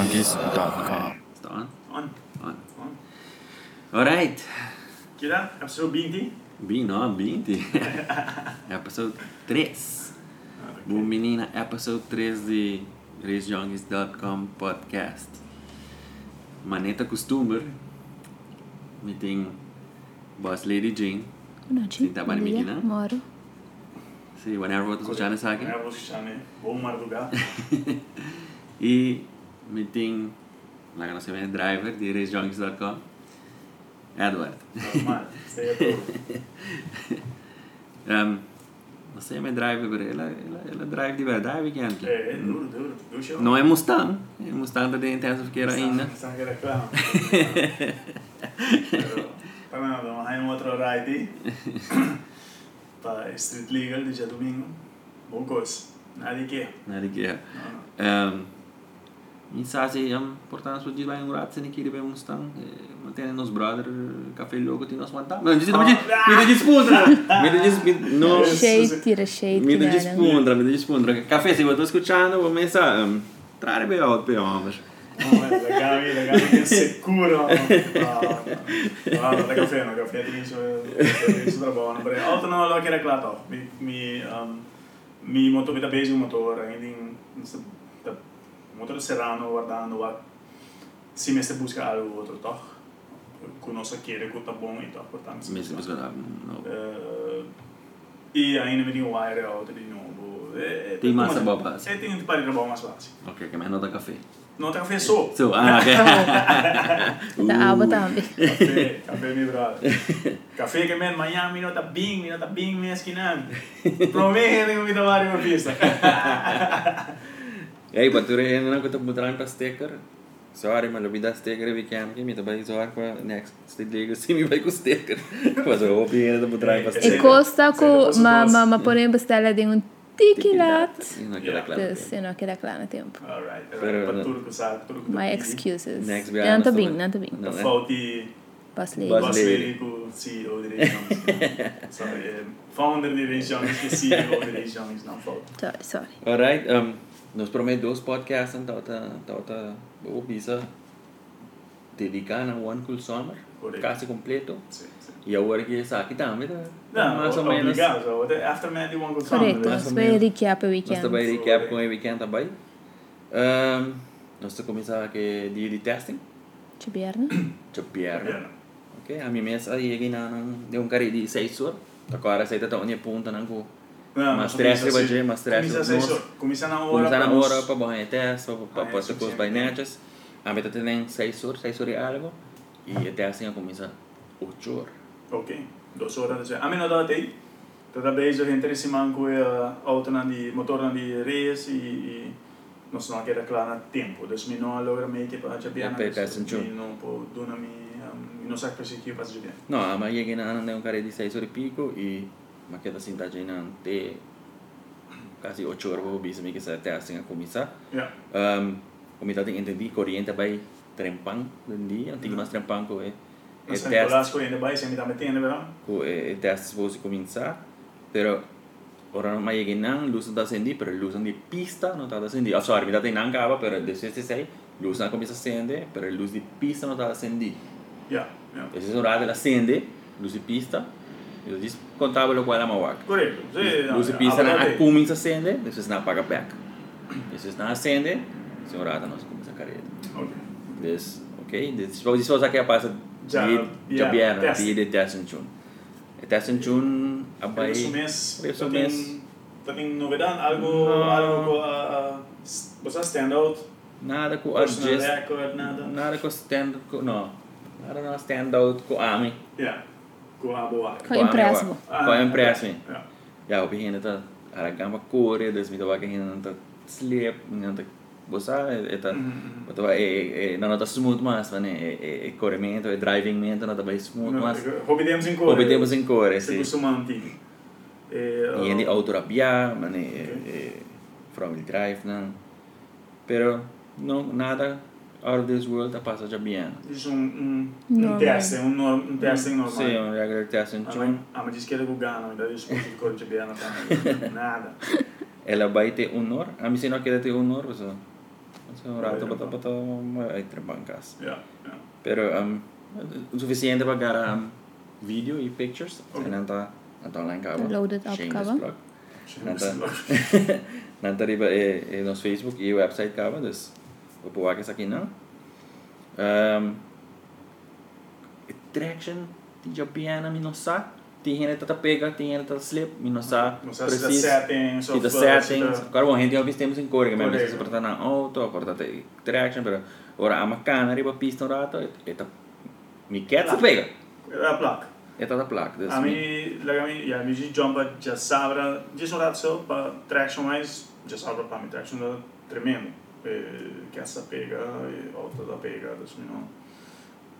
RaceJunkies.com. Is dat on? On. On. On. Alright. Kira, episode 20. Bem, não, 20. episode 3. Boa menina, episode 3 de RaceJunkies.com podcast. Maneta costumer. Me tem Boss Lady Jane. Boa noite. Sim, tá Bom dia. menina? Moro. Sim, whenever essa aqui. É, vou escutar, né? Bom madrugada. E me tem lá que nós temos driver de RaceJunkies.com. Edward. Normal. É. Um, não sei, mas drive, ela, ela, ela drive de verdade, weekend. É, é duro, duro. Duro show. Não é Mustang, é Mustang da intensifiqueira ainda. Está que reclama. Para nada, vamos a um outro ride para Street Legal de dia domingo. Bom coisa. Nada que. Nada que é. Não, não. Um, e sabe, um, portanto, se lá em um rato, se não queria ver Mustang, mantém nos brother, café logo, nós matar. Mas não me dá dispondra! Me dá dispondra! Não! Shade, tira shade. Me dá que nada. dispondra, me dá dispondra. Café, se eu estou escutando, vou começar. Um, Trare bem alto, bem homem. No, è la Gavi, la Gavi è sicuro. No, no, no, la caffè, no, caffè dice, ti dice buono. Perché auto non l'ho che reclato. Mi, mi, um, mi moto mi da base un motore, quindi motore serrano guardando. Si mette a buscare algo altro, toch? Conosco chi è che sta buono e toch, portanto. Mesmo, mesmo, não. Eh, e ainda me digo um wire auto di nuovo. E, Tem massa boa base. E tem um par de boa mais fácil. Ok, que mais nota café. Não tem caffè só. So, ah, ok. Da água também. Caffè, caffè mi brother. Caffè che men Miami non sta bing, non sta bing mi schinan. Prometo che mi trovare una pista. E aí, batura é não que eu tô mudando para sticker. Sorry, mas eu me dá sticker e weekend tá bem zoar com a next stick liga sim me vai com sticker. Mas eu vou pedir da mudar para E costa com posso ma ma ma podem bestella de um tiquilat. Não. Se não queda claro no tempo. Alright, Pero- per turco sa, turco. My excuses. Next Não bem, também. não tá bem. Não, né? Fauti Boss lady. Boss lady. Ku CEO di. Sorry, eh, founder di Regions che CEO di Regions, non Fauti. Sorry, sorry. Alright, um, nos prometo dois podcasts, então tá, tá, tá, vou bisa dedicar a One Cool Summer, Correto. quase completo. Sì, sì. E agora que essa aqui também, tá? No, mais ou menos. obrigado. So, the aftermath di one good Corretto. mais ou Vai menos. recap o Nós weekend. também recap com o weekend também. Um, nós estamos começar aqui dia de testing, Ci bierna. de pierna. Piano. Ok, a minha mesa aí aqui na de um cara de 6 horas. Agora sai tá onde ponta não com No, Mas sì. dizer, mas so- Comincia na hora. começar na pra nos- hora para teste, para Ah, para é com os suficiente. bainetes. A meta tem 6 horas, 6 horas e algo. E o testing começa 8 horas. Ok, dos horas. A me non date Toda vez a gente se manco e auto na di motor na di race e non sono anche reclama tempo. Adesso mi non allora mi che fa già piano. E per test in giù. Mi non può dona mi mi non sa che fa già piano. Não, a Maria que não tem um cara de 6 horas e pico e mas que assim tá já não tem quase 8 horas para o bicho que essa testing a começar. Ja. Um, como eu entendi, corrente vai trempang den dia, antigo mas trempang ko é Non é sai con teste la scuola in vai se mi da mettendo però. ko é teste supposed começar, pero ora não mais que não, luz não está acendida, pero luz de pista não está acendida. Ah, sorry, me dá tem não cava, pero desde sei, luz não começa a acender, pero luz de pista não está acendida. Ja, ja. Esse horário ela acende, luz de pista, eu disse contava lo Corretto. Sì, no, Luz de pista a na começa a acender, depois não apaga back. Depois não acende, se horário nós começa a carreira. Ok. Des, ok? Des, vou dizer que a passa Já, de yeah, de biena, test. de de test in tune. E test in tune abai mes, Adesso tem- mes. tem novidade, algo, No. algo uh, uh, você stand out, nada com adjust, nada. com stand não. Nada não stand out com ami. Ja, a. Com impresso. Com impresso. Ja. Op een dat aragama core, dus met wat geen dat sleep, niet dat bosa, het Mhm. wat wat é não tá smooth mas, né? É é corrimento, é driving mento, não tá bem smooth mas. Obedemos em cor. Obedemos em core, Se sim. costuma antigo. E, E ele autorapia, mas é from wheel drive, não. Pero não nada out of this world tá passa já bem. Isso um, um, um Normal. teste, um, norm, um teste normal. Sim, um regular test in A tune. mãe, a mãe diz que ele gana, ainda diz que o cor de também. Nada. Ela vai ter honor, a mim se não quer ter honor, você So, un rato bota bota ai tre bancas. Ja, ja. Pero um, suficiente para gara um, video e pictures. Ok. En nanta nanta online kaba. Loaded up Shameless plug. Shameless plug. nanta riba e, e nos Facebook e website kaba, dus upuwa ka sa kina. Um, traction, ti jo piano mi non sa. Ti hene tata pega, ti hene tata slip, mi non sa. Não sei se dá settings da Agora, bom, gente já temos em cor, que mesmo se porta na auto, porta traction, pero ora a macana riba pista un rato, e ta mi cat se pega. Ja, plak. E ta da placa. A mi mim, lega mi, ja, mi ji jumpa já sabra, já sou rato só para traction mais, já sabra para mi traction da tremendo. Eh, que essa pega e outra da pega, não.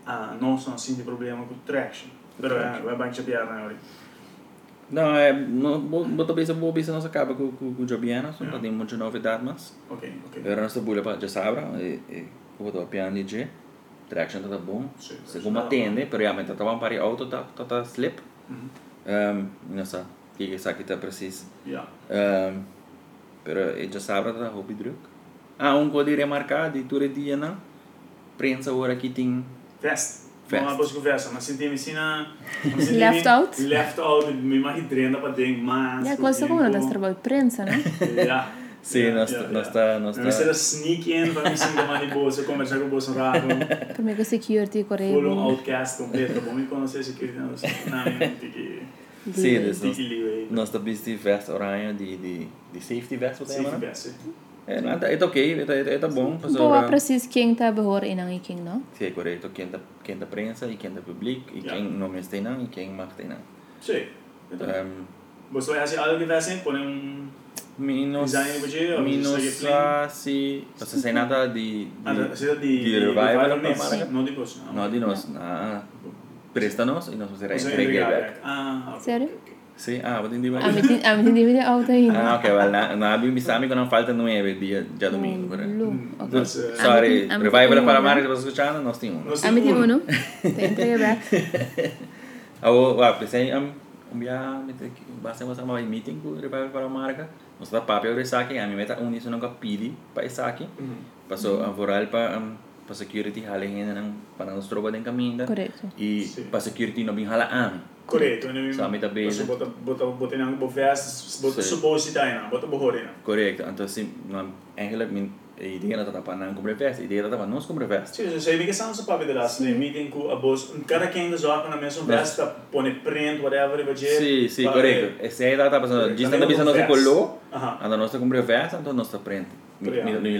Ah, não são assim de problema com traction. Pero é, vai bem chapear na hora. Não, é, não, bem, boa bisa não se acaba com com com Jobiana, só Yeah. tem muita novidade, mas Ok, ok. era nossa bulha para já sabra, e e botou piano DJ. Traction tá bom. Sim, Segundo atende, pero já tá tava para auto tá tá tá slip. Mhm. Um, não sei, que que sabe tá preciso. Ja. Um, pero já sabe tá hobby druk. Ah, um código remarcado e tudo dia não. Prensa hora que tem Vest. Vest. Vamos buscar vest, mas senti-me assim na... Left out? Left out, me imagina para dentro, mas... Ja, cosa come non trabalho de prensa, né? Ja. Sim, Ja, nós ja, nós ja. tá nós Mas era tá sneak in para me sentir mais de bolsa, conversar com o bolso rápido. Per me che security Full on correvo. outcast completo, bom me conhecer security não, não, não, que... Sim, nós que nós tá vesti vest oranha de de de safety vest what Safe é, mano? vest. É, nada, é ok, é é tá bom, Boa para precis quem tá behor inang iking, no? Sim, correto, quem da quem da prensa e quem da public e Ja. quem não me tem não e quem mag tem não. Sim. Um, Você vai fazer algo que vai ser, põe um... Minus, Design budget ou minus você segue ah, si, você sem nada de, Ah, de, você de... de revival para mesmo, marca? Não de bolsa. no de nós, na presta-nos e nós será Você entregue entregar back. back. Ah, ok, Sério? ok, ok. Sim, ah, vou entender A mais. mi tin a mi tin divide auto ainda. Ah, ok, well, na, na abi mi sami que não falta nueve dia, dia domingo, por aí. Lu. Mm, Ok. mas, eh, Sorry, A mi- a mi revival tem para uno. marca, você escuchando, nós temos um. Nós A mi tin temos uno. Te entrega back. Ah, o, ah, pensei, um, um dia, basta você uma meeting com revival para marca, nós tá papel de saque, a mim meta um isso nunca pedi para saque. Mhm. Passou a voral para um, para security hala ainda não para nós tropa den caminho Correto. e Sim. para security não bem hala ami. Correto, Sa amin tabi. Você bota bota bota nang bo vest, bota tayo na, bota bohori na. Correcto. Então sim, não eigenlijk min para não comprar festa, ideia tá para nós comprar festa. Sim, sabe que são os papéis de lá, né? Meeting com a boss, cada quem das orca na mesma vest, tá põe print whatever, vai dizer. Sim, sim, correcto. Essa tá passando, Correcto. diz na nós festa. colou, anda nós comprar festa, então nós tá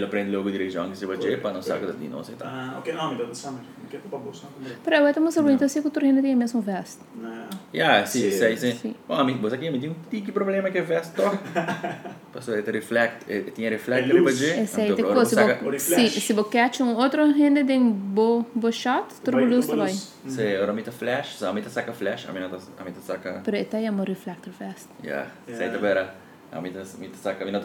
não prende logo região que se não sacar correcto. de nós e tá. Ah, ok, não, me dá summer. Que é para não? Pero eu estamos sabendo se cultura ainda tem a mesma vest. Não. Yeah, sim, Sim, sim, sim. sim. Bom, amigo, você aqui me tem um tique problema que é festa. Passou ele reflect, eh, tinha reflect É ali aí então, tem agora coisa. saca- Se se vo catch um outro rende tem bo bo shot, turbo luz também. Sim, agora me tá flash, só me tá saca flash, a mim tá a mim tá saca. Pero ita é mo reflector vest. Yeah, A me me não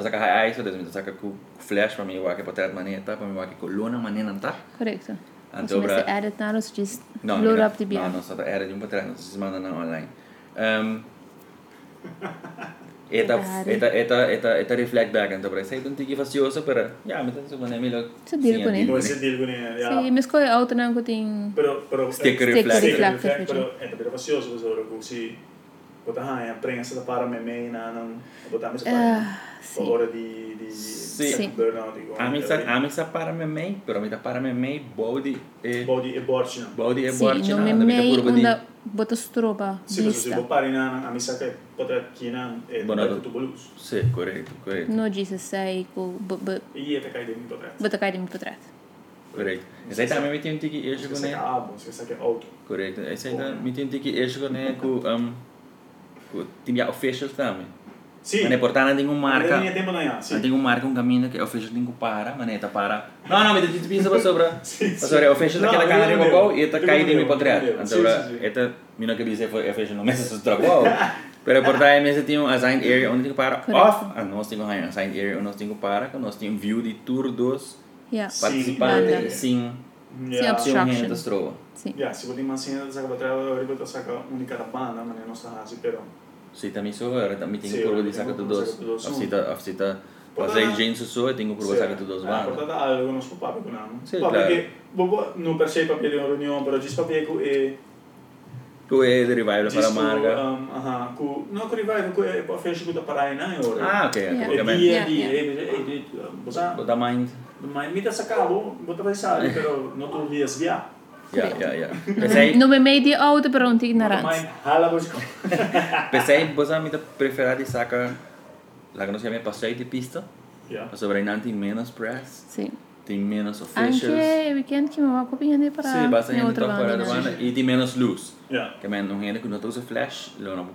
ice, desde me saca com flash para mim o que para maneta, para mim o que coluna maneta não tá. Correto. Então, Então, se bra- edit na just Não, load não, up the não, BM. não, só de um trás, não se manda não online. Um, Eta, eta, eta, eta, eta reflect back então para sei tanto que facioso para, yeah, me tá se manda melhor. Sa deal ko ni. Não, esse deal com ele, Si já. mis ko auto na ko ting Pero, pero... Sticker eh, reflect. Sticker Reflect, pero é também facioso, você com se botar a prensa da para meme na não botar mais Ah, para sim. hora de de Sim. burnout igual. A mim sa, a mim sa para me mei, pero a mim tá para me mei body e body abortion. body e Si, borte no na, me na may curva di. onda bota stroba Se você se lista. bopari na a missa que potrà china e Buono. tutto bolus. Sì, corretto, corretto, No Jesus say ko E até cai de mim potrà. bota kay mi potret. corretto. E sai também me tem que ir Se com sa né. che abo, se sa che auto. Corretto. E sai da me tem que ir com né com um com tinha official também. Sì. Mas é importante tem uma marca. Tempo da ya, sì. Mas tem uma marca um caminho que official tem que para, mas é tá para. Não, não, mas tu pensa para Para sobre official No, daquela cara de bocó e tá vedo, potret. io lo vedo. Então, esta mina que dice foi official no mês se trabou. Pero por daí mesmo tem um assigned area onde tem que para off, ah, nós temos um assigned area onde nós temos que para, que nós temos view de tour dos. Sim, participantes Sim, Ja, abs- sem um Obstruction. renda strova. Sim. ja, si vuoi mantenere sa che potrà ripeto sa che unica banda, ma non sa hasi però. Sim, também sou agora, também tem Sim, que por eu de tenho saca que dos. saca dos, Afsita, afsita Mas Portanto, aí gente só tenho que provar que tudo Ah, vai. portanto, algo non si può con anno. Sì, Poi claro. perché bobo non per sé papel di riunione, però ci spiego e Tu é derivado para a marca. um, aha, ku no ku rivai ku e poi fece ku parai na ora. Ah, ok, Yeah. ok. E Também. dia Yeah, di yeah. e e bosa Botar mind. ma mi da sacavo, bota vai sale, però non tu via svia. Ja, ja, ja. Pensei, No me meio oude para um ignorante. Ma hala così. pensei, você me preferir de sacar lá que nós chamamos passeio de pista. Yeah. Mas sobre aí tem menos press, Sim. Tem menos officials. Anche weekend que me va copiando para Sim, basta outra gente fora da banda. banda e tem menos luz. Yeah. Que man, não gente que não usa flash, lo não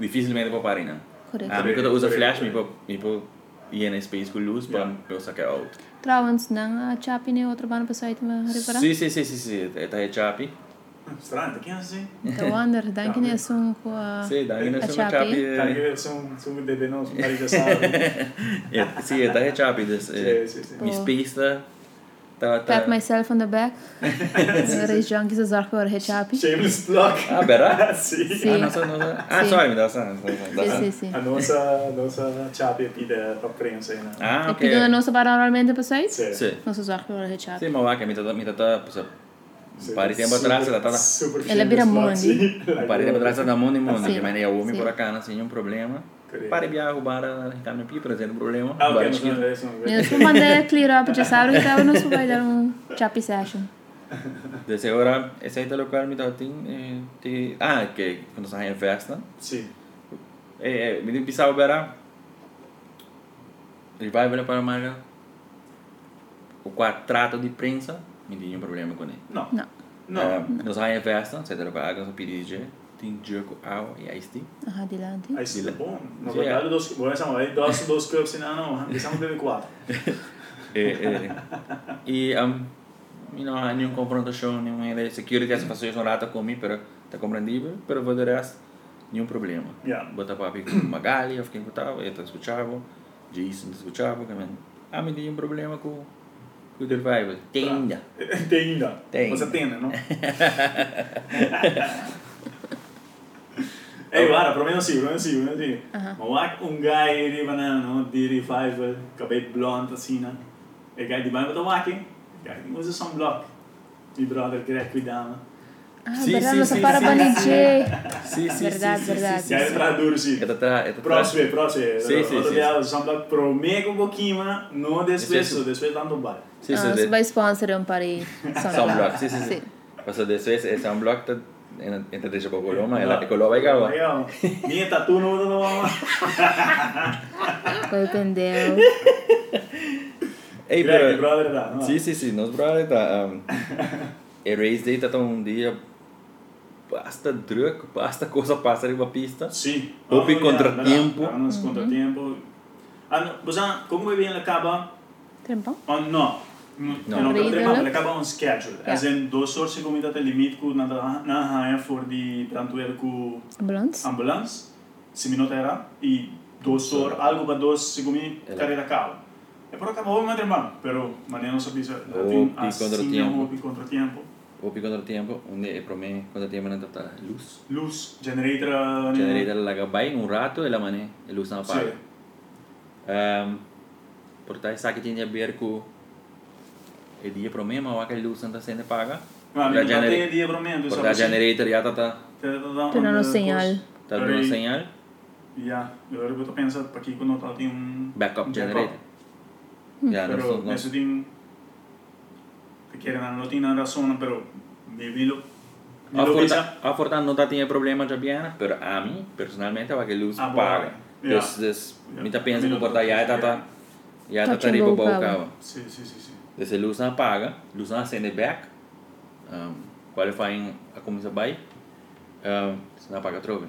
dificilmente pode parar, né? Correto. A mim quando usa Correto, flash, me correto. pode me pode ir em space com luz para Yeah. eu sacar out. Trouwens, dan a chapi ne outra banda para site me reparar. Sim, sim, sim, sim, sim. Tá é chapi. Strano, che assim? Então, wonder, dan que ne sum com a Sim, daí nós a somos chapi. chapi. Perché sono sono delle no, sono vari già sabe. É, sim, tá é chapi, des. Sì, sì, sì. Mi space tá tá Pat tá. myself on the back. Race junkies a zorg voor het chapi. Shameless plug. Ah, verá? sì. Sì. Ah, nossa, nossa. Ah, Sì. sorry, me dá essa. Sì, sì, sì. A nossa, nossa chapia pide per prensa. né? Ah, E ok. pido na nossa para normalmente para site. Sì. Sim. Nossa zorg voor het chapi. Sim, mas lá que me tá me tá Sì. pari tempo atrás ela tá Super Ela vira money. sì. Um par de tempo atrás da mundo e mundo, Sim, que mas é o homem sim. por acá, não tinha um problema. Para viajar roubar a câmera pipa, não tem problema. Ah, ok, Bara non sono tinha- adesso. E nós vamos mandar clear up, já sabe, então nós vamos dar um chapi session. Desde agora, esse aí tá local me tá tem eh, tem ah, que quando sai em festa, Sì. eh, me tem pisar bara. Revival para a marca. O quadrado de prensa, me tinha um problema com ele. No. No. No. Eh, nós sai em festa, você tá local, agora PDG, tem jerko água e ice tea. Aha, dilante. Hai sido bom. Na Sì, verdade, dos, buona siamo, hai dos, dos cups in anno, diciamo deve quattro. Eh, eh, e um, you know, nenhuma confrontação, nenhuma ele security essa pessoa são rata comigo, pero tá compreendível, pero vou resto nenhum problema. Yeah. Bota papi com Magali, eu fiquei com tal, eu te escutava, Jason te escutava, man, ah, me tinha um problema com com o revival. Tenha. Tem ainda. Tem. Você tem, no? Ehi, guarda, proviamo sì, proviamo sì, proviamo sì. Ah. Ma guarda un guy arriva, no, di revival, cabelo blond, assim, no? E guy di vai met een wakking. Guy, usa sunblock. Mi brother, che cuidava. Ah, Sim, verdade, sim, nossa sim, para sim, banijé. Sim, sim, Verdade, sim, sim, verdade. sim, Guy, sim, tra duro, sì. sim. Esta tra, esta tra. Próximo, próximo. Sì, sì, sì, sunblock um não despeço, Despeço. despeço lá no bar. Sim, Ah, sim, se sim. vai sponsor um pari. Sunblock, sim, sim, sim. Mas dessa vez esse é um bloco que entra deixa para Coloma, No. ela é Coloma e. Legal. Minha tatu não usa não. Foi pendeu. Ei, Greg, brother? Sim, sim, sim, nós brother tá um, e race day tá um dia basta druk, basta coisa passa ali na pista. Sim. Houve Oh, contratempo. Yeah, nos contratempo. Ah, você como vai bem acaba? Trempão? Oh, não. No. Não, não, it. ele acaba um schedule. Yeah. As in, dois soorten comida te limite ku na na haia voor die brandweer ku Ambulance? ambulance. Se minuto era e dois soor algo para dois segundo Ela. carreira cabo. E por acabou uma tremão, pero maneira não sabia se Houve contratempo. houve contratempo. Houve quando tempo, onde é para mim, quando tempo não tá luz. Luz, generator, Generator laga bem um rato, ela mané, a luz não apaga. Sim. Um, portanto, sabe que tinha a ver com o dia para mim, mas aquela luz não está sendo paga. Ma mi La non genera- te dia bromendo, Portanto, a generator já está Tô dando señal. tá dando señal. Ja, eu eu pensar para aqui quando tá tem um Backup um generator. Já, não Pero sou nesse tem que quer não tem nada razão, pero vivilo. A Forta, a Forta não tá tinha problema já bem, pero a mim, personalmente, aquela luz Ah, bom. paga. Yeah. Dus, dus, Yeah. me tá pensando que Minuto. porta já tá tá já tá Touch and riba go boa cabo. cava. Sim, sim, sim, sim. Desse luz não apaga, luz não acende back. Um, qualifying a começa vai. Um, se não apaga trove.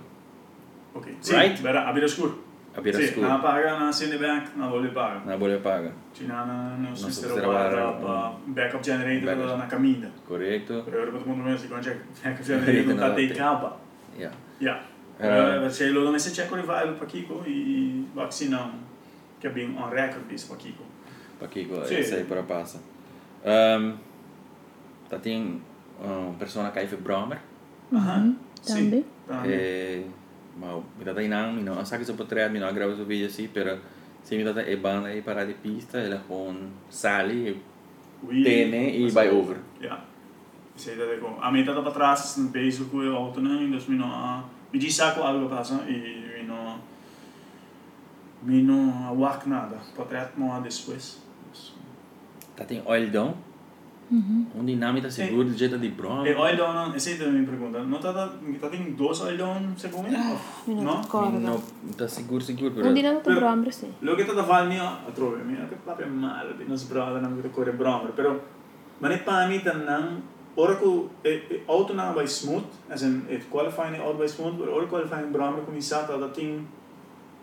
Ok. Sim, Right? vera abrir escuro. A vira Sim, escuro. na paga, na send back, na vole paga. Na bolha paga. Tinha na no Nossa, sistema será para lá, para backup generator Backup. na caminha. Correto. Pero eu todo mundo mesmo quando é backup generator não tá tem capa. Yeah. Ja. Eh. Uh, se lo dan esse check revival para Kiko e vaccinam que é bem on record bis para Kiko. Para aqui, Sim. esse aí para passa. Um, tá tem um persona que é Bromer. Aham. Também. Também. Eh, mau, ang sakit sa portrait, mino, agrava sa video si, pero Se me dá a banda aí parar de pista, ela com sale, Oui, Tene e vai é over. Ja. Sei da com a meta da para trás no peso com o auto não, então não me diz saco algo passa e me não me não awak nada. Para trás depois. tá tem oil down, um dinâmica seguro de jeito de broma. E oil down, essa é a minha pergunta. Não tá tá tem dois oil down segundo? Eu não Não? recordo. Não, tá seguro, seguro, Um pero dia não te brombre, sim. Lo che da fare mio, trovo mio che proprio male, di non sbrada, non vedo corre brommer, però ma ne pa mi tan nan ora ku e auto na by smooth, as in it qualifying auto by smooth, but ora qualifying brommer cominciato da ting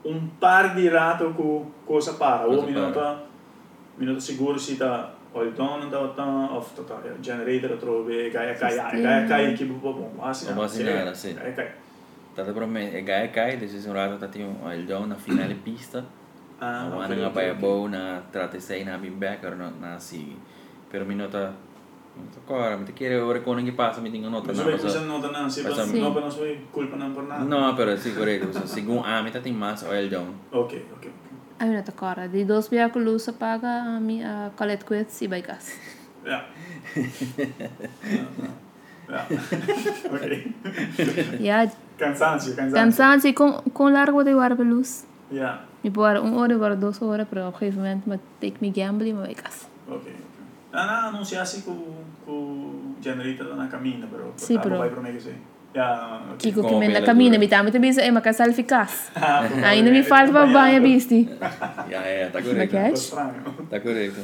un par di rato ku cosa para, o Cosa minuto minuto sicuro si da oil down da ta of ta ta generator trove gaia gaia gaia gaia que bo bo assim Não passa nada, sim. gaia gaia tá da broma, é gaia cai, desses um rato tá tem um oil down na final de pista. ah Ang ok, ano nga ok, pa ok. yabaw na trate sa namin back or na, na sige. Pero minuta, Agora, me te quiere ora con que pasa, me tengo nota. Mas não, vai passa- coisa não não, se passa- não para não sua culpa não por nada. No, pero sí, correcto. O sea, según a mí tem más oil down. Ok, ok, ok. Ai, não te corre. De dois biar que lusa paga mi colete quets e vai casa. Ja. Ja. Oké. Ja, Cansancio, cansancio. cansança com com largo de guarda luz. Ja. Me pôr uma hora, agora duas horas, para op een gegeven moment met ik me gamble e me vai casa. Ok, ok. Ah, não, anunciasse com o generator na caminha, pero Sim, tá, pero- vai para mim que sim. Ja, ok. Kiko que Como me na pela caminha, dura. me tá muito bem, é uma casa eficaz. Ah, por Ainda favor, me falta para banha, acompanhado. bisti. Ja, ja, tá Mas correcto. que é? Tô estranho. Tá correcto.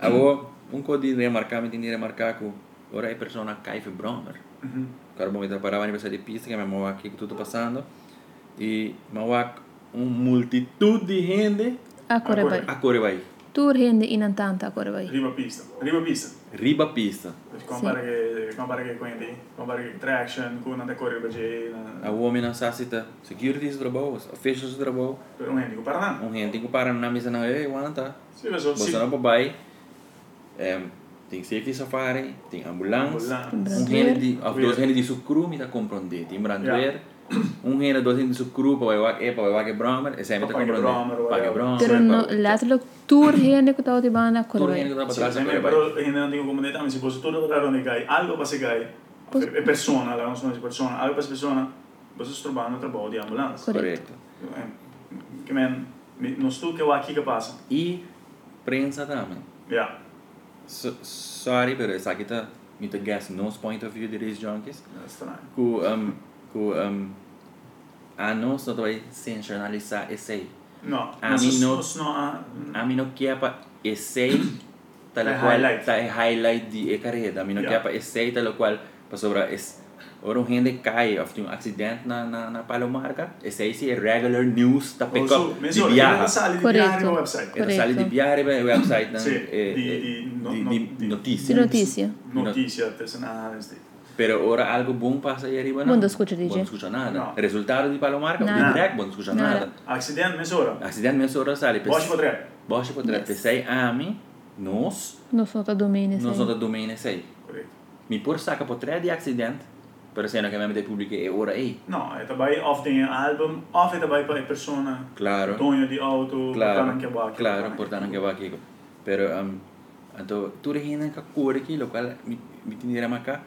Agora, um código de remarcar, me tem de remarcar que ora é persona cai fe bromer. Mhm. Agora vamos a parar a de pista, que me mou aqui que tudo passando. E mou um multitud de gente A corre Agora- vai. a correr vai. Tour rende in tanta a corre vai. Riba pista. Riba pista. Riba pista. Compara che compara che quindi, compara che traction, com não decorre para je, A homem não sabe se tá security do trabalho, officials do trabalho. pero um gente compara não. Um gente que para na mesa não é, aguenta. Sim, mas o Você não papai. Um, tem safety safari, tem ambulância. Um gente de, of dois gente de sucru me tá compreender. Tem brandweer. Um gente dois gente de sucru para o é para o que brommer, esse me tá Para que brommer, compreender. Para que whatever. Pero brommer. no, letterlijk tour rende que tá de bana a Tudo corre gente que vai. tá para trás, Sì, vai. però in non dico comunità, ma si può tutto trovare nei gai, algo per se gai, e persona, la non sono persona, algo per persona, posso trovare un trabalho di ambulanza. Correto. Che men, non sto che va chi che passa. E prensa também. Ja, So, sorry, pero essa aqui tá me tá gas nos point of view de race junkies. è strano. ku um ku um a nós não vai sensacionalizar esse No, A non mi so, no- no, a a mim não quer para esse tal É qual highlight. tá é highlight de e carreira a mim não Yeah. quer para esse tal qual para sobre esse Ora um gente cai, of um acidente na na na Palomarca, esse aí é regular news da pick Also, up mi de sono viagem. la sala di Corretto. viaggi no website. Era sala de Corretto. viagem, o website na Sì, eh, di- eh, di- no- di- no- di di- notícia. De notícia. Notizia artesanale. sti. Pero ora algo bom passa aí arriba não. Bom, não escuta, DJ. Bom, não escuta nada. Não. Resultado de Palomarca, Nada. direct, bom, não escuta Nada. nada. Accidente, misura. Acidente mesmo ora sale. Bosch potrebbe. Bosch potrà Yes. pensare a me, nós, Não sou tá domínio, non sono sim. da domeine sei. Corretto. Mi pur sacca potrà di accident, per esempio che mi avete pubblica e ora ehi. No, è daarbij of dingen album, of è daarbij per persona. Claro. Dono di auto, Claro. anche a Claro, importante anche va aqui. Pero um anto tu rehina ka cor aqui, lo qual mi mi tinha maca.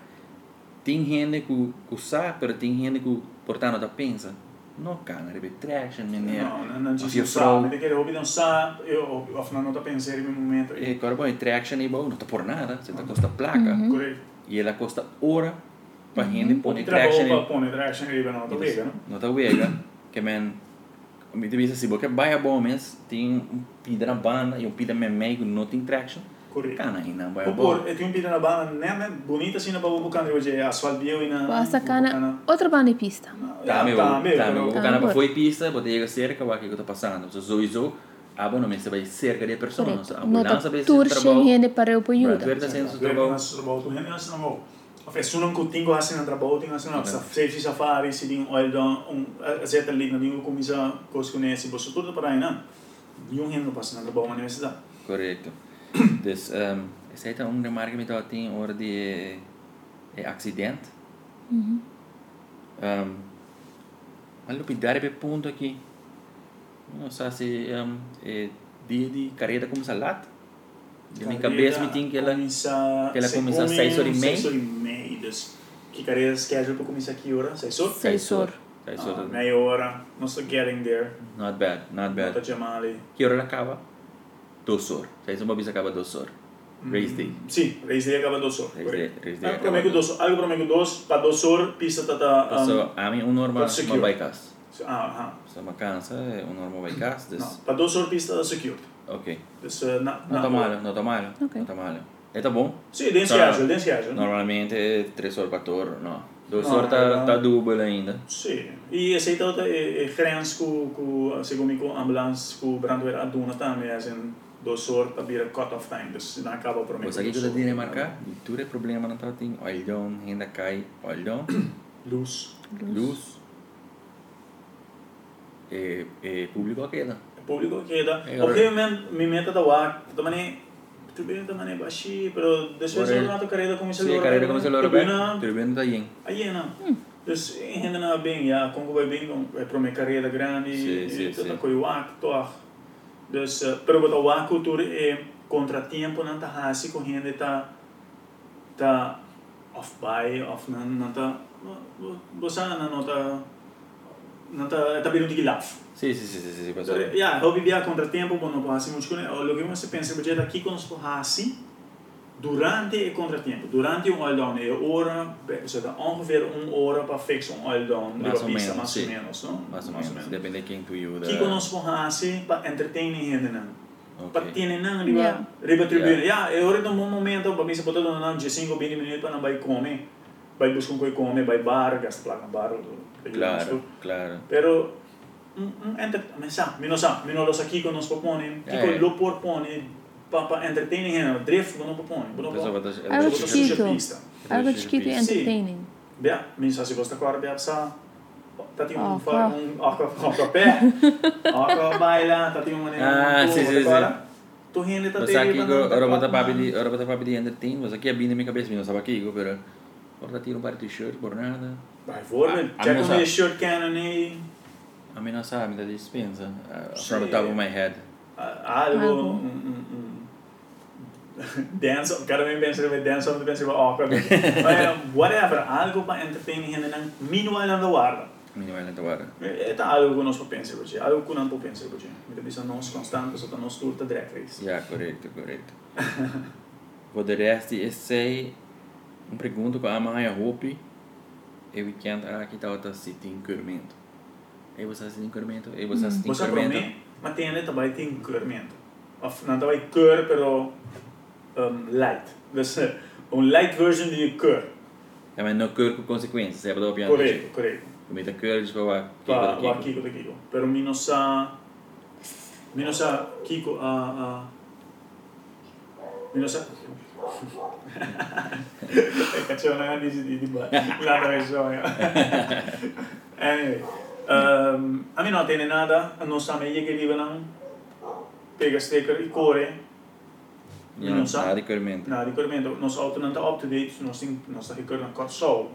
Tem gente que que sa, pero tem gente que portando da pensa. No cana, rebe trash. No, non, non ci Of si je sa, vrouw. mi che non sa, io of non nota pensare in un momento. E agora bom, traction e bom, não tá por nada, você tá costa placa. E ela costa hora para gente pôr traction. e- poni traction che non to vega, no? Não tá uega, que men mi te se você vai bom mês, tem um pida na banda e um pida me meio não tem traction. Corretto. Cana ainda vai bom. Oppure, e ti un pito una banda, non è bonita sino a bucando oggi asfalt bio in Passa cana, outra banda pista. Tá, meu, tá, meu, o Tá, cara por- foi pista, pode chegar cerca, o que que tá passando. So, sowieso, a bom não se vai cerca de pessoas. A Correto. Nota ambulância vai tour ser sem trabalho. rende para o ajuda. Brandweer tá sendo seu Trabalho. trabalho. Nas trabalho, tu rende nas trabalho. Of é só não contigo assim na trabalho, tem assim na Ok. safety safari, se tem oil down, um zeta ali na dingo comisa coisa conhece, você tudo para aí, não? Nenhum rende passa na trabalho na universidade. Correto. Dus, um, essa é uma remarca que me dá tem hora de é acidente. Um, mas o pidare pe ponto aqui. Não sei se um, é dia de carreira começa lá. Na minha cabeça me tinha que ela começa, que ela começa às seis horas e meia. seis horas e meia. Dus, que carreira schedule para começar aqui hora? Seis horas? Seis horas. Seis Ah, horas. meia hora. Nós estamos getting there. Not bad, not bad. chamar ali. Que hora acaba? Horas. Seis uma vez acaba duas horas. Race day. Sim, race day acaba dos horas. Race day, race day Ah, acaba Prometo dos algo prometo dos, para dos horas, pista tata... Um, So, a mim um normal uma bike ah, ah. Se uma cansa, é um normal bike cast, Não, dus para dos horas pista secured. ok. Uh, na, Não tá malo, não tá malo. Ok. Não tá malo. É tá bom? Sim, den Tá. schedule, den schedule. Normalmente é 3 horas para touro, não. 2 Não, horas tá, tá duplo ainda. Sim. E esse aí tá é, é grens com com segundo com ambulância com brandweer aduna também assim dos horas para vir cut off time, dus não acaba prometo. Você aqui que eu te marcar, tudo é problema não tá tem olhão, ainda cai, olhão, Luz. luz. É, é público aqui, né? público queda. É, Ok, men, mi meta da WAC, também tu bem também baixi, pero depois Por eu não tô carreira como se Sim, carreira como se lo bem. repete, tudo bem tá bem. Aí não. Dus ainda não bem, ja, como vai bem, é para minha carreira grande, Sim, sim, e tudo sim. com o WAC, toch. Dus, uh, pero o WAC cultura é contratempo não tá hasi correndo tá tá off by, off não não tá você não tá não tá tá bem de laf. Sim, sim, sim, sim, sim, passou. Ja, eu vivia a contratempo, quando não assim muito coisa. O que você pensa que é aqui quando nós assim durante o contratempo, durante um oil down, é hora, você dá ongeveer uma hora para fixar um oil down, Mais ou menos, mais ou menos, não? Mais ou menos, depende de quem tu ajuda. Aqui quando nós assim para entertaining gente não. Para ter não riba Yeah. riba tribuna. É hora de um bom momento, para mim se botar não de 5 20 minutos para não vai comer. Vai buscar um coisa comer, vai bar, gasta placa bar, Claro, claro. Pero un, un enter, me sa, mi no sa, mi no lo sa Kiko nos propone, Kiko Eh. lo propone pa pa entertaining hen, drift não propone, não Pessoa propone. vai Algo Botar chiquito. suja pista. Algo chiquito e Sim. entertaining. Bia, mi sa si gosta agora bia sa tá tem um Aqua. fa um aqua aqua pé. Tá tem uma maneira. Ah, sim, sim, sim. Tu rende tá Mas aqui, ora bota papi di, ora bota papi di entertain, mas aqui é bem na minha cabeça, não sabe aqui, pero ora tira um par de t-shirt por nada. Vai Ah, check ah, on the shirt cannon aí. A mim não sabe, me dá dispensa. Uh, from the top of my head. Algo, Algo. um, um, um, dance, cada vez que vai dance, pensa que vai awkward. Whatever, algo para entertaining hen en minual na guarda. Minimal na tawara. É tá algo que nós pensa hoje, algo que não pensa hoje. Me bisa nós constante, só tá nós turta. Voor de rest is zij een pergunta com a minha roupa e weekend aqui tá outra city incremento. E você assiste incremento? E você Você para incremento? mas tem ele também tem curmento. Of não também cur, pero um, light. Dus een light version die cur. Ja, mas não cur com consequências, é para dar piano. Correto, correto. Cometa cur, dus para Pa, pa aqui. Kiko de Kiko. Pero mi no sa... Mi no sa Kiko a... a mi no sa... Cacciò una di di di ba. Nada me sono. Anyway. Um, a mim não tem nada, não sabe aí que vive não. Pega sticker e core. Nada incremento. Nou, die current, nos auto não está up to date, nós tem nós tá recordando kort zo.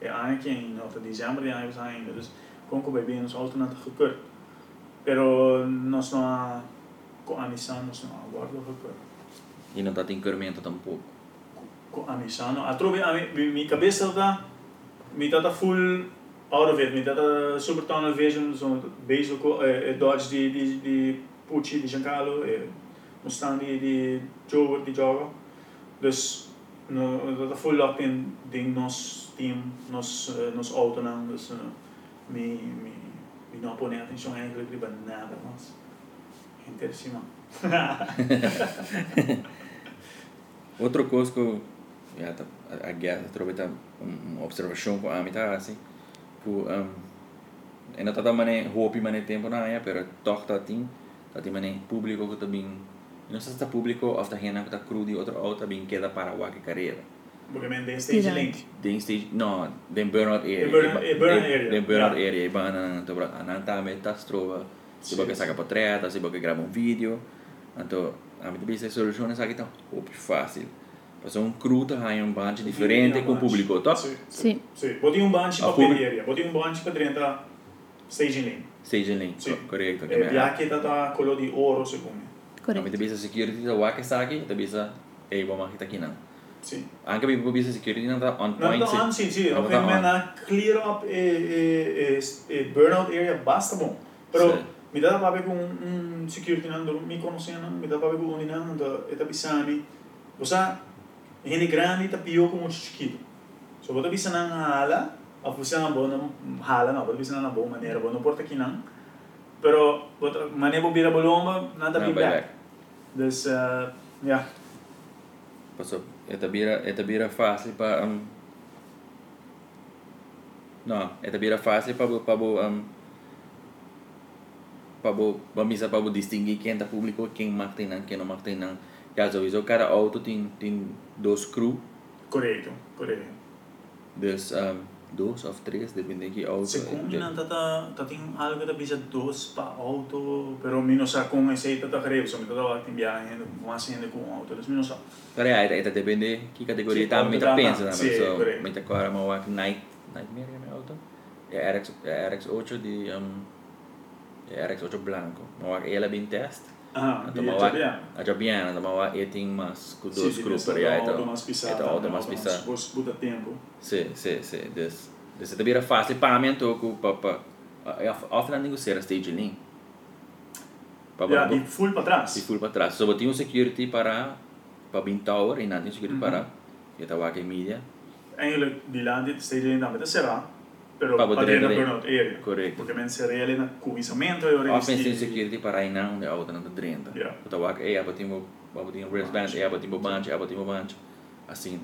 É eigenlijk em nota dezembro de anos ainda, dus com que bem nos auto não está record. Pero não com a Nissan nós não aguardo record. E não tem incremento tampouco. Com a Nissan, a trove a mi mi cabeça tá mi tá full out of it, mi tá super tunnel vision, bezig com eh Dodge de Pucci de Giancarlo, eh Mustang de de Joe de joga. Dus no, dat full up in ding nos team, nos uh, nos auto não, dus uh, mi mi mi não põe atenção eigenlijk riba nada, mas interessante. Outra coisa que eu ja, tá, a, guerra trouxe tá uma observação com a tá assim, que um, ainda tá também roupa mané tempo na área, pero toch tá tem, tá tem mané público que também não sei se tá público ou tá gente que tá cru de outra outra bem queda para o que carreira. Porque men är stage link. Den stage no, den burnout area. Den burnout- eh, burnout area, Den burnout area, iba na to bra ananta me tas trova. Se boca saca portreta, se boca grava um vídeo. Então, a se soluciona essa questão. Opa, fácil. Passou um cruta aí um bunch diferente com o público, tá? Sim. Sim. Sim. Botei um bunch para periferia, botei um bunch para dentro staging lane. Staging lane, Sì. co- corretto. E viaje tata color di oro secondo me. Kami Correto. tabi sa security sa Wakasaki, tabi sa eh ba makita kinang. Sì. Anche bi tabi sa security na ta on No, point no, si. anzi, sì, No, ok, no, ma no. na clear up e, e, e, e burnout area basta bom. Pero Sì. mi dá para ver com um security nando, mi conhecendo, mi dá para ver com um nando, eta bisani. Você gente grande tá pior como chiquito. So bota bisa nang hala, a você na boa não hala não, bota bisa na boa maneira, boa não importa que não. Pero bota maneira bobira bolomba, nada Na be bye back. Dus uh, ja, Paso, eta bira, eta bira fácil pa um, No, eta bira fácil pa bo pa bo um, pa bo pa misa pa bo distinguir quem tá público, quem marca não, quem não marca não. Já avisou cada auto tem tem dois crew, correto, correto. dus um, dois ou três, depende que auto. Secondo de- não tata tating algo da bisa dos pa auto, pero mino sa kung esse tata creo, so mito tawag tim biyahe mas hindi kung auto, dus mino sa. Pero é, é, depende que categoria Sim, tá, auto me tá, tá pensa, né? sim, So, correto. me tá agora uma walk night, nightmare que é meu auto. É RX, é RX8 de um, é RX8 blanco. Uma walk ela bem test. Ah, Então di uma walk, Japan. a Jabiana, então uma walk eting mas para então. mas pisata, Então auto no, mas pisar. Bus buta tempo. Sim, sim, sim. Des, des também era fácil para mim então com para off landing ser stage lane. Para Ja, di full pa e trás. full para trás. Só tinha um security para para bin tower e não tinha security Mhm. para que estava aqui media. Eigenlijk di landi stage lane damit será, pero Pa dentro ver. burnout area. Correto. Porque men se reale na cubisamento e ora Offensive security para aí não, de auto não tá drenta. Yeah. O tawag é abatimos abatimos wristband, é abatimos bunch, é abatimos bunch. Assim,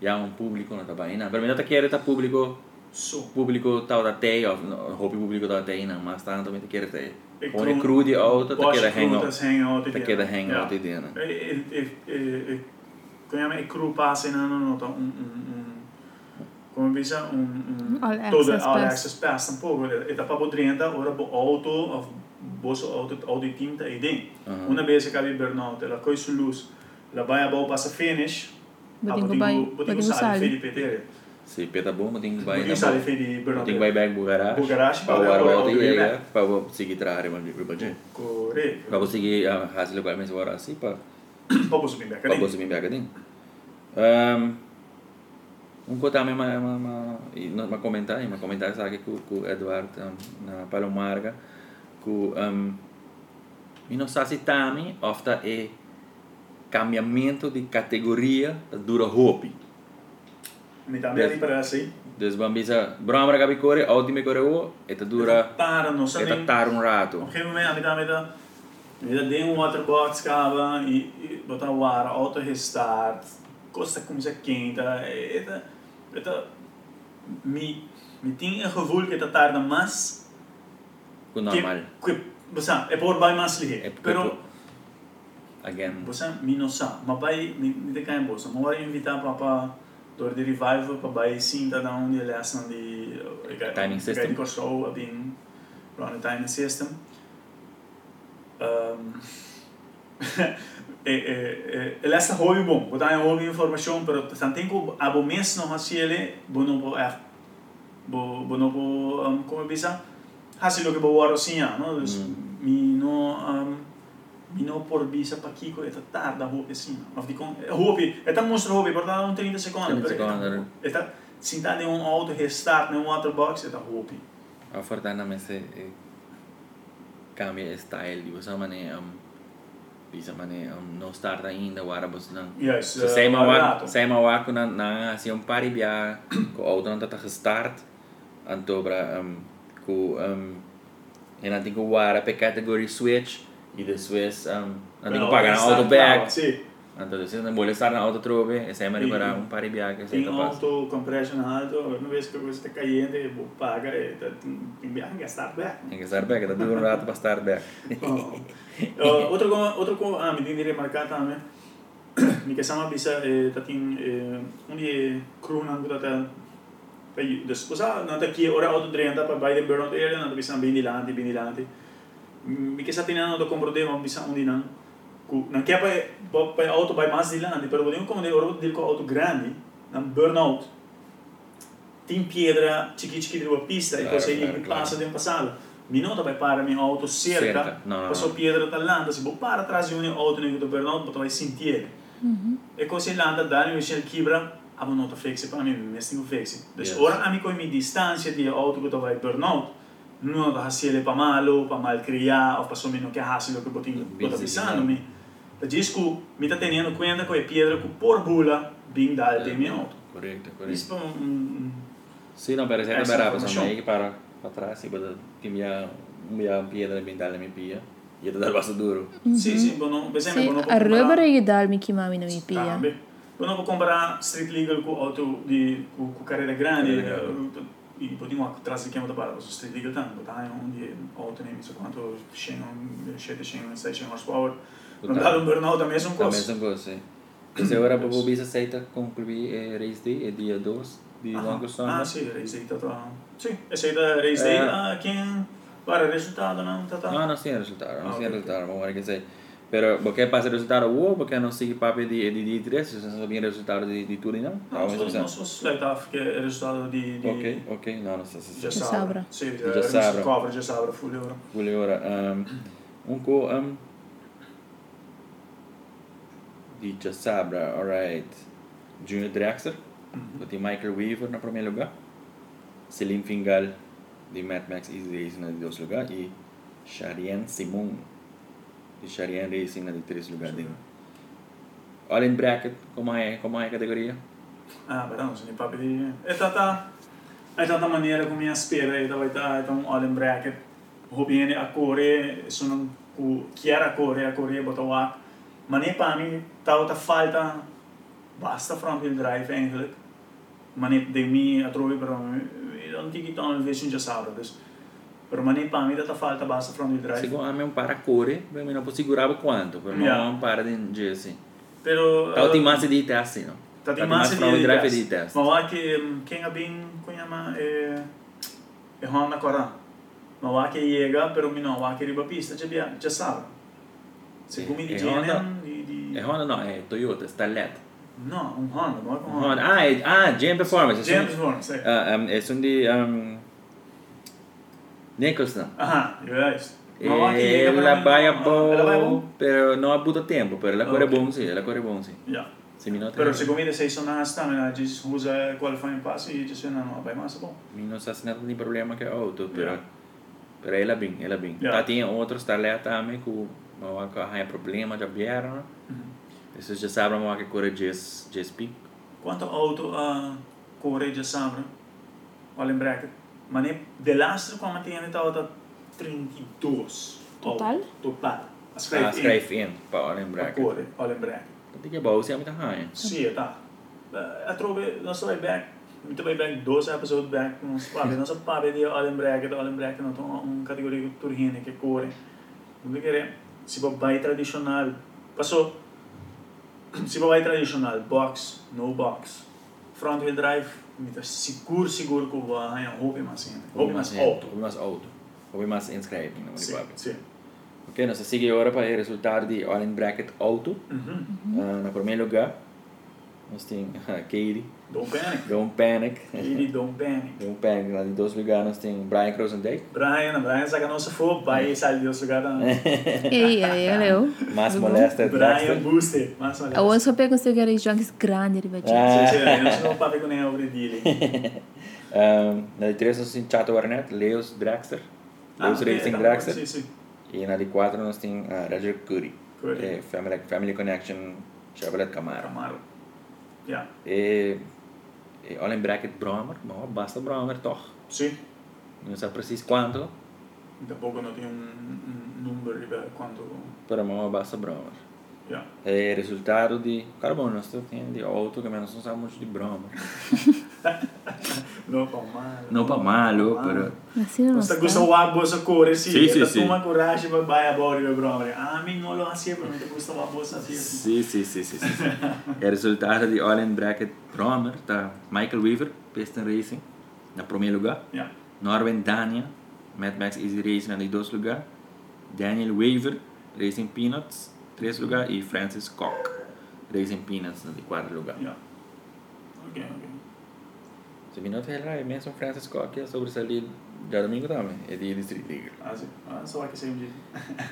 já um público bem não. Pero ainda quer tá público, So. público tal da tei, ou hobby público tal da tei não, mas tanto também quer. E é cru- cru de auto, Bosch quer hangout. tá quer hang out Ja. aí dentro. E, e, e, e, e, e cru passa in hanno nota un, un, un come bisa un, un All todo access all pass. access pass tampouco e da papo drenta ora bo auto boso auto auto tinta e dentro Aham. una vez che cavi burnout la coi su luz la vai a bo passa finish Bading ko ba, botinho bading ko sale sali. fede petere Se peta bom, tem que vai botinho na sale fede burnout tem que vai back pro garage. Bu garage, para pa- o ora auto e vai chega, back. para o seguir trare pro budget. corretto Para conseguir a fazer lugar mais agora assim para popo su bimbe para você me pegar dentro. Um, um coisa também uma uma uma uma comentário, uma comentário sabe com com Eduardo um, na Palomarga com um e não se também ofta é cambiamento de categoria dura hobby. mi también Yes. para assim Dus bambisa, bromra capi corre, ultime corre o, eta dura, para não eta sabe tar un rato. Een gegeven moment, met met dat, met dat ding waterbox kaba, e botar o ar, auto restart, costa começa quente, eta, eta, me, me tem um gevoel que tá tarda mais, Com normal. que, você, é por vai mais ligeiro, É porque tu- Again. você, me não sabe, mas vai, me, me te cai em bolsa, mas vai invitar para door de revival para vai sim da onde ele acha de Timing system. de corso a bem run a timing system um, e e ele esta hobby bom botar um hobby informação pero tanto que abo mês não assim ele bono po é bo bono po um, como bisa hasi lo que bo waro sia no dus Mm. mi no um, mi no por bisa pa kiko eta tarda hobby sim of di con hobby eta mostra hobby por dar um 30 secondi 30 secondi. eta sinta de um auto restart de um waterbox eta hobby A fortuna me se eh, cambia style, di questa maniera, um, bisa maniera, um, non start ainda, guarda, bos não. yes So sei ma wa, sei ma wa com na na assim um pari bia, com auto não tá gestart, antobra um com um e não tem que guarda pe category switch e de switch um não tem que pagar na auto back. sì Então, se não molestar na auto trobe, esse é mais para um pari bia que sei tem capaz. auto compression alto uma vez que você está caindo vou paga e tem viagem gastar back. Tem que estar back, tá duro um rato para estar back. Uh, outro co outro co ah me tem de remarcar também me. Que sama bisa eh tating eh onde crew nan buta ta pay dus usa nan ta ki ora auto drenta pa by the burnout area nan bisa bini lanti bini lanti me que sa tinano do compro de bisa onde nan ku nan que pa pa auto by mas di lanti pero podemos como de ora del co auto grande nan burnout tem pedra chiqui chiqui de uma pista e Claro, consegue claro, claro. passa de um passado Minuto vai para minha auto cerca, Cerca. Não, não, passou não. pedra talando, se vou para atrás de uma auto nem do burnout, você vai sentir. E così landa dare invece il kibra a un nota fixe para mim, mas tenho fixe. Dus Yes. ora a mim com minha distância de auto que vai burnout, não dá se ele para malo, para mal criar, ou passou meno que hasse lo que botinho, Busy, bota pisando yeah. me. Da disco, me tá tendo conta com a pedra com por bula, bem dal de minha auto. Correcto, correcto. Isso é um Sí, no, pero siempre Esa verá, pues información. me que para para atrás y puedo que me me a piedra me dale mi pia. Y te da el vaso duro. Sì, sì, buono, per esempio, Sì, buono a rubber e dal mi chiamavi non mi pia. Cambi. Quando può comprare street legal con auto di con, con carriere grandi, Carriere grandi. eh, i potremmo trasli chiamato para su street legal tanto, dai, un di auto ne so quanto scendono 7 scendono 6 scendono horsepower. Dà un burnout a me sono Também cose. são coisas, sim. Então agora o bisa aceita concluir é race day, é dia 2 de longo sono. Ah, sì, race day. Sì, e sei da race day Eh. a quem para risultato não tata. Não, não sim resultado, não Ah, sim ok. resultado, vamos ver que sei. Pero porque passa resultado o porque não sigue papo de de de três, se não sabia resultado de de tudo não. No, Vamos so, ver. no, so slide off che è il risultato di, di Ok, ok, não, não sei se. Sabra. Sì, Di già Già Sabra. Sabra. Già Sabra, full euro. Voel ora um um co um di Sabra, alright. Junior Drexler, di Michael Weaver na primeiro lugar. Selim Fingal de Mad Max Easy Racing na de dois lugar e Sharian Simon de Sharian Racing na de três lugar dele. All in bracket, como é, como é a categoria? Ah, però non sono i papi di... È stata... È stata maniera come mi spera, è stata è un all in bracket. Ho bene a corre, sono cu chiara a corre, a corre, bota wak. Ma ne pa mi, tao ta falta, basta front wheel drive eigenlijk. Maar ne de mi a trovi però non ti chiedono il vescio in già sabato. Dus, però ma ne pa mi, ta falta basta front wheel drive. Segundo a mim um para correr, mas não posso segurar quanto, pero não Yeah. um para de Jesse. Pero... Tá o eh, timase di teste, no? Tá Tá massa timase di drive test. di test. Ma va che mm, quem abin kunhama e e Honda Coran. Ma va che llega però mi no va che riba pista c'è bia già sa. Se E- come di e genere Honda? di di É Honda não, é Toyota, Starlet. No, un Honda, ma un Honda. Honda. Ah, é, ah, GM Performance. James James. Bond, sai. Uh, um, é som de um, Nicholson. Aha, io vedo. Ma va che llega Ela vai a Ela vai bom, bom. pero não abuta tempo, pero ela corre Ok. bom sim, ela corre bom sim. Ja. Se minutos. Però se come sei sono una stamina, ci usa qualifying pass e ci sono no, vai massa bom. Não está sendo nenhum problema com a auto, pero Yeah. pero ela bem, ela bem. Yeah. Tá tinha outros Starlet também que não há problema já vieram. né? Isso já sabe não há que corre GS GSP. Quanto auto a corre già sabra? All in bracket. Ma ne dell'astro qua mattina stava 32. Total? Total. A Ah, schrijf in. schrijf in, para A lembrar. corre, all in bracket. Dat ik bouw sia met haar. Sì, tá. Eh, A trove, non so vai back. Mi vai back 12 episodi back. Non so, vabbè, non so parli di all in bracket, all in bracket, non so, un categoria di turine che corre. Non vedere, si babae traditional, paso, si babae traditional, box, no box, front wheel drive, sigur, sigur kuvahan ja hobimasin. Hobimas auto. Hobimas auto. Hobimas inschrijving. Sì, sì. Ok, no se sighi ora per i risultati all in bracket auto, mm-hmm. uh, eh, na promeloga, nostin, Katie. Don't panic. Don't Panic. Really don't panic. Don't Panic. Na de dois lugares nós temos Brian Crosendijk, Brian, Brian non si fu, vai sai di questo gara. Ei, aí, Tudo bom? Molesta Brian. Booster, olha. A outra só pega uns aqueles junkies grandes, ele vai Ah. Sì, sì, non sono papà con ne over di Um, na de três nós temos Chato Arnett, Leos Draxler, Leos Racing Draxler. Sì, sì. E na de quatro nós temos uh, Roger Curry, Curry. eh, Family, Family Connection Chevrolet Camaro. Camaro. Ja. E, e All in Bracket Bromer, maar basta Bromer toch? Sì. Não sei precies quanto, Da poco non ti un, un numero di quanto pero mas basta Bromer. ja. É resultado de. Cara, bom, nós temos de auto que menos não sabe muito de Bromer. No pa male. Não para malo, pero. Assim não Questa está. gusto wabo sa core sì, Sì, sì, sì, da sì. tuma coraggio per vai a bori per bromere. Ah, mi non lo asie per me gusto wabo sa sì. Sim, sim, sim, sim. sim. É resultado de All in Bracket Bromer, tá Michael Weaver, Piston Racing, na primeiro lugar. Ja. Norman Dania, Mad Max Easy Racing, na dois lugar. Daniel Weaver, Racing Peanuts, três lugar. E Francis Koch, Racing Peanuts, na de quatro lugar. Ja. Ok, ok. Se minuto é lá, é mesmo Francis Koch, que é sobresair já domingo também, é dia de Street League. Ah, sim. Ah, só que sei um dia.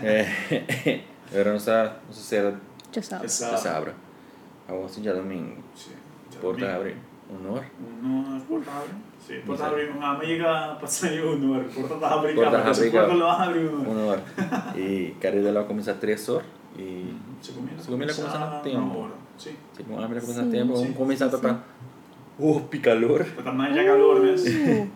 É, agora não está, não se será Já sabe. Essa... de sabra. Agora sim, já domingo. Sim. Porta abre, honor. No, Porta abre. Sì, Porta abre, ma mica passare un'ora. Porta abre, Porta capo, se abre, Porta capo. lo abre un'ora. Honor. E carreira lá começa a 3 horas. E Secondo me Secondo me começa no tempo. Una ora. Sì. se não abre, começa a Sim, tempo. sim, Vamos começar a sim, estar. Oh, picalor. Tata mangia calore, mes. Uh,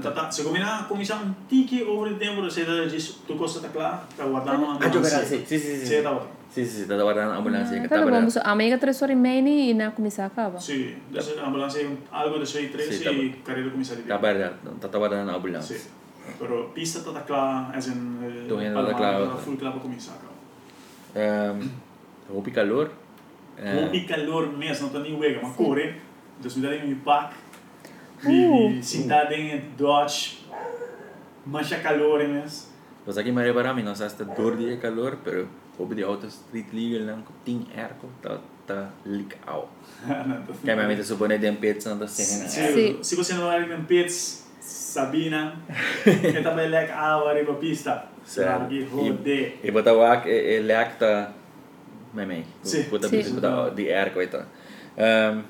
Tata, secondo me comincia un tiki over il tempo, se da tu costa ta là, sta guardando Ah, giocare, sì, sì, sì. Sì, Sì, da ora. sì, sì, sta guardando l'ambulanza. che Pero sta vamos, guardando. a mega três horas e meia e na começar acaba. Sì, adesso l'ambulanza è algo da 6 3 Sì, sì, sta- carriera comincia di Sta guardando, sta guardando l'ambulanza. Sì. Però pista tata là, as in eh, Doheen Palma, tata là. tata full club comincia acá. Um, oh, picalor. Hoe ik calor mesmo, não tô nem wega, mas corre. Então me dá em pack. Uh. Em dodge. Mancha calor mesmo. Pues aquí me reparamos, no sé hasta dor de calor, pero hoop die auto street legal lang airco, tá tá leak out. Que a minha supone de tá sendo. Sim. Se você não vai em pits, Sabina, que também lek água arriba pista. Rode. E botar o ac e leak tá meme. Sim. Botar Sim. pizza botar de airco e tá. Um,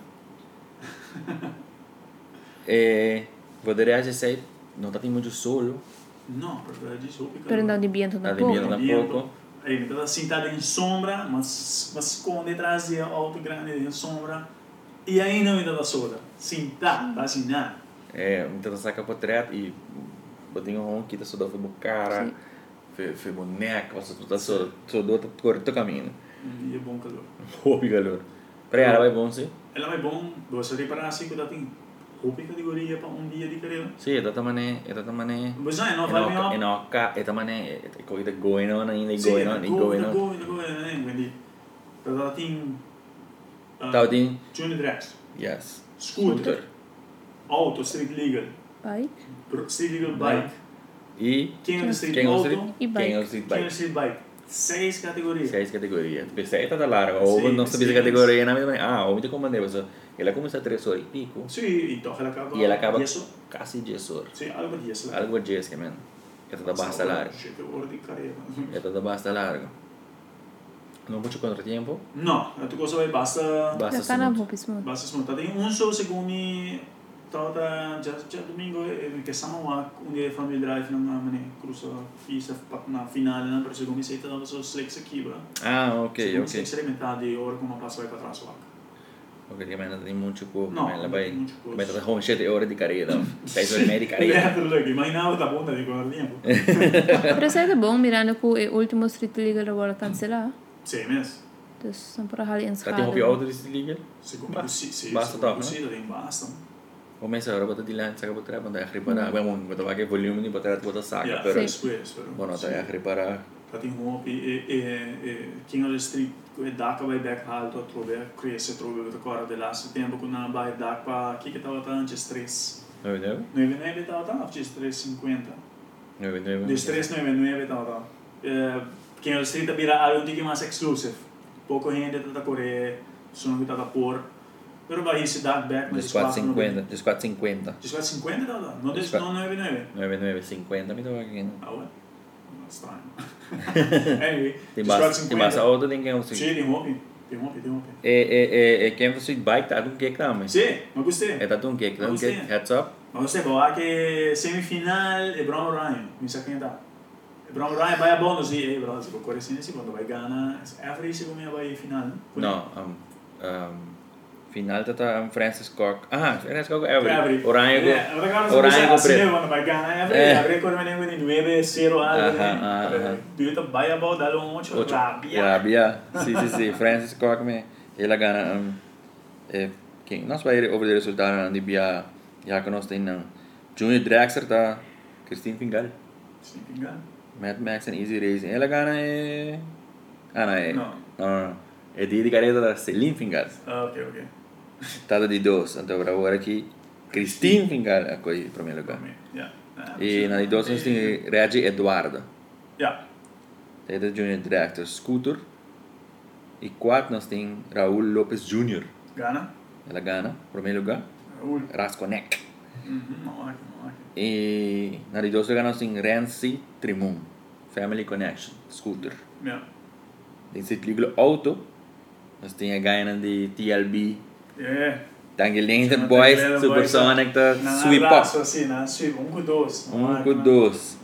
e poderia dizer não tá tem muito solo, Não, porque diz o Pero não de viento Tá de tampoco. viento. Tampoco. Aí me tá sentado em sombra, mas mas com detrás de auto grande em sombra. E aí não me dá soda. Sentar, tá assim nada. é, então saca por trás e botei um que tá só foi cara. Sim. Foi foi boneca, você tá só só do outro corto caminho. Um dia bom calor. Hobby calor. Para ela vai bom sim. Ela é bom, você reparar assim que tem roupa em categoria para um dia de carreira. Sim, é também é também Mas não, não vai é bem não cá é também é coisa going on ainda e Sim, going on e going on. Go, go, né? Quindi, ela tem... ah, Tá tem Junior Drax, yes. scooter, auto, street legal, Bike pro- street legal bike, E quem é o street quem é o auto, street? E Quem é o bike. street quem é o bike? street bike. Seis categorias. Seis categorias. Pensei tá da larga. Ou Sim, não sabia sim, categoria na mesma. Ah, ou me comandei, você. Ela começa a 3 horas e pico Sim, e então ela acaba... e ela acaba Isso, quase 10 horas. sim, algo disso. lá. Algo 10 que man. É toda basta larga. Sete horas de carreira. É toda basta larga. Não muito contratempo. Não, tu cosa vai basta... Basta Já tá na smooth. boca smooth. Basta smonta. Tem um só segundo me tauta já já domingo eh, que sama wa um dia família drive na mane cruza pista pat na final na per segundo me sei tauta só slicks aqui bra. Ah, ok, Segundo ok. slicks é metade de hora como passa vai trás lá. Ok, que man tem muito pouco. Não, Ela vai. Vai estar home 7 horas de carreira. 6 horas e meia de carreira. Letterlijk, imaginava tá bom de com tempo. Pero isso é bom, mirando que o último Street League agora cancelar. Sim, mes. Então, são para ali em Tá tem hobby auto de liga. Segundo Ba- sim, sim. basta top, Sim, tem basta. Começa agora botar de lá, saca botar, botar a reparar. Bom, botar aquele volume de botar botar saca, pero después, pero. bom, não tá a reparar. Die gewoon op, e, e, e, quem olha street, e daka vai back alto, trove, cresce, trove, de agora de laatste tempo, quando na vai daka pa, que que tava tá antes 3. Não é não? 99 tava tá, antes 350. Não é não? Des 399 tava tá. Eh, Quem olha street vira algo que mais exclusive. Pouco gente tá correr, sono que tá por. Vai dark back, mas 450, dos 450. Des 450 tava tá, não des Des não 99. 9950 me dá aqui. né? Ah, ué? Estranho. anyway, Tem des basta, tem 450. auto tem que um Sim, sim. tem tem roupa, tem roupa. É é é quem você bike tá um cake também. Sì, ma questo É è. tá um tá um Gostei. cake. Heads up. Ma questo è anche semifinale e Brown Ryan, mi sa che è da. E Brown Ryan vai a eh, però si può correre sì, quando vai Ghana, è a free come vai in finale. Não, um, um, final um Francis Cork. Ah, Francis Cork Avery. Avery. Orange Eh, go. ragazzi, Orange go sì, preto. quando vai Ghana, è a Eh. free, avrei correre quindi 9-0 algo. Aha, aha. Due vai a bono, dallo un ocho, Ocho. rabbia. Rabia. Sim, sim, sim. Francis Cork me. Ela gana um eh quem nós vai over de resultado na Bia já que nós tem não. Junior Draxler tá Christine Fingal. Sì, Ghana. Mad Max and Easy Racing. Ela gana é Ah, não, é. Não, não, não. É de carreira da Celine Fingal. Ah, ok, ok. Tata de dois. Então agora aqui Christine Fingal a coi primeiro lugar. Yeah. E na de dois nós tem Reggie Eduardo. Yeah. Teta Junior Director Scooter. E quatro nós tem Raul Lopes Jr. Ghana. Ela gana, primeiro lugar. Raul. Rasconek. Mhm, ma guarda, ma E na di dos lugar nós tem Renzi Trimum, Family Connection, scooter. Ja. Tem sitt liglo auto, nós tem a gaina de TLB, Ja. Tangi Linter Não Boys, Supersonic, tá Na Sweep abraço, Up. assim, na sweep, um com dois. Um com dois.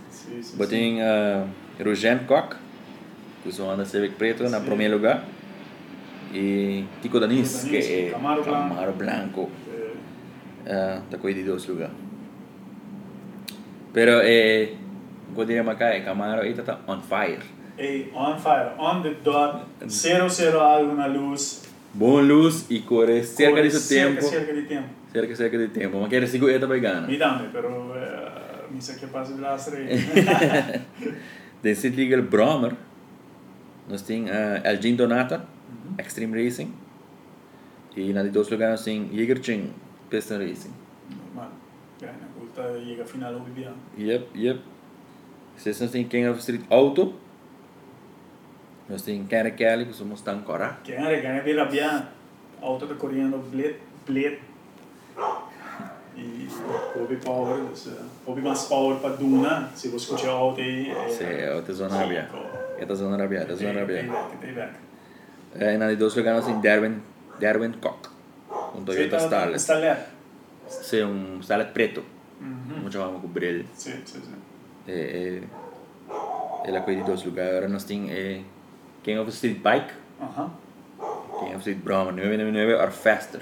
Botem uh, Rugen Koch, que são anda Civic Preto na primeiro lugar. E Tico Danis, que é Camaro Blanco. Camaro Blanco. sim. uh, da coisa de dois lugares. Pero eh, eu diria macá, é Camaro aí tá on fire. Hey, on fire, on the dot, zero, zero, algo na luz. Bom luz e corre cerca Corre desse tempo. Cerca, cerca de tempo. Cerca, cerca de tempo. Mas quer seguir eta vai ganhar. Mi dame, pero eh, mi sa che passa di lastre. Den zit legal Bromer. Nós tem uh, Elgin Donata, Extreme Racing. E na de dois lugares nós tem Jägerching, Piston Racing. Normal. Ja, na volta llega final o bibia. Yep, yep. Vocês nós tem King of Street Auto. Nós tem Karen Kelly, que somos tão cora. Che è che vi rabbia auto da correndo bled bled. E hobby power, dus uh, hobby mas power pa duna, se você escutar auto aí. Sim, é outra zona rabia. Esta zona rabia, esta zona rabia. Tem back. Eh, na de dois lugares nós tem Darwin, Darwin Koch. Um Toyota Starlet. Starlet. Sim, um Starlet preto. Mhm. Nós chamamos com brilho. Sì, sì, sì. Eh, eh, ela coisa de dois lugares. Agora nós tem eh, King of Street Bike. Aha. King of Street Brahma 999 or faster.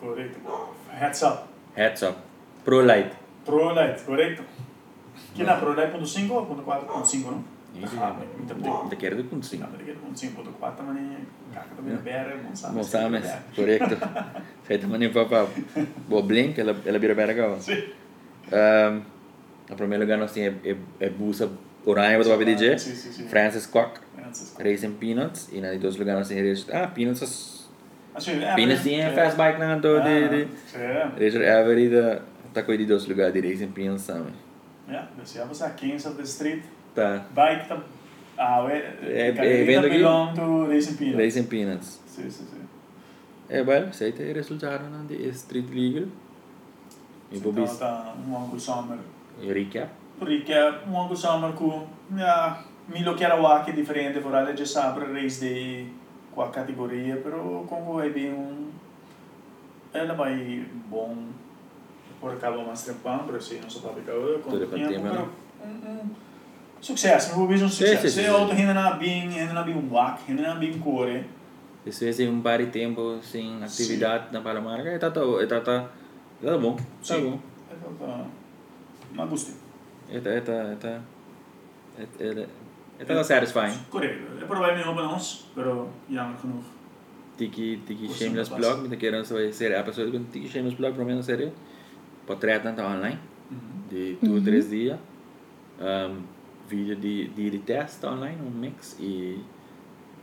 Corretto. Heads up. Heads up. Pro Light. Pro Light, corretto. Chi ha Pro Light 1.5 o 1.4.5, no? Isso, Ah, mi interpreto. Da quero de ponto sim. Não, perché 1.5.4 ma ne cacca da bere, non sa. Não sabe, correto. Feita mani papa. Boa blink, ela ela vira para cá. Sì. Um, a primeiro lugar nós tem é, é, é busa para o DJ. Sì, sì, sì. Francis. Francisco. Racing Peanuts. E na de dois lugares tem Racing. Ah, Peanuts. eh, Peanuts tem fast bike na do de de. Racer Avery da tá coisa de dois lugares de Racing Peanuts também. Ja, dus ja, was Kings of the Street. Tá. Bike ta Ah, eh, eh, vendo aqui? belong to Racing Peanuts. Racing Peanuts. Sì, sì, sì. É, well, sei te resultado na Street. E vou bis ta- un Uncle Summer. recap. Perché un Uncle Summer cu, ja, mi lo chiaro anche differente, vorrei leggere sempre race di qua categoria, però comunque è ben un... Ela vai bom por acaba mais trempão, pero sim, não só para ficar com Tudo o para tempo, tempo, pero um, um sucesso, meu vejo um Sim, sucesso. sim, sim, Se sim. auto ainda não bem, ainda não bem um whack, ainda não bem core, Isso é um par de tempo sem atividade na Palomarca. É tá tá é tá tá tá bom. Tá Sim. bom. é tá, mas gostei. É é é tá é é é tá satisfying. Correto, é provavelmente não para nós, pero jammer genoeg. Tiki tiki Gostei shameless blog, me querendo saber ser a pessoa com tiki shameless blog para mim na série. Portrait na online Uhum. de 2 ou 3 dias. Um, vídeo de, de, de teste online, um mix, e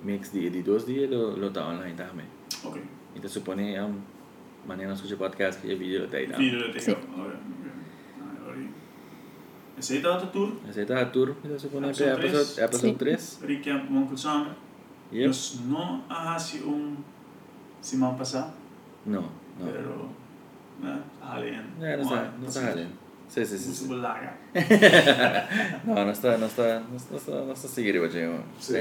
mix de, de dois dias, lo, lo tá online também. Ok, Então, supone é um maneira de podcast que é vídeo até aí. vídeo de Sim. Tego. Aceita a tour, Esse a tour, então Episode é três. episode, episode Sim. 3. recap Uncle Summer. Yep. Não arrasi um semana passada, Não, não. pero né, além. É, não está, não está valendo. Sim, sim, sim. sim. Muito larga. Não, não está, não está, não está, não está, não está seguindo hoje. Sim.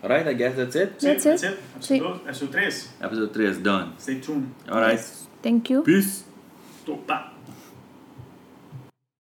Alright, I guess that's it. That's That's it. it. Sim. Episode 3. Episode 3 done. Stay tuned. Alright. Thank you. Peace. Topa.